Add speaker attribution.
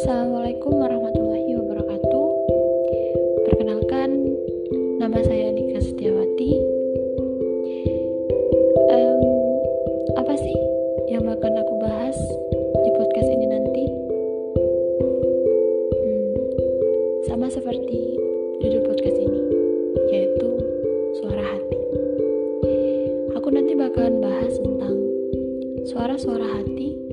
Speaker 1: Assalamualaikum warahmatullahi wabarakatuh. Perkenalkan, nama saya Nika Setiawati. Um, apa sih yang akan aku bahas di podcast ini nanti? Hmm, sama seperti judul podcast ini, yaitu suara hati. Aku nanti bakalan bahas tentang suara-suara hati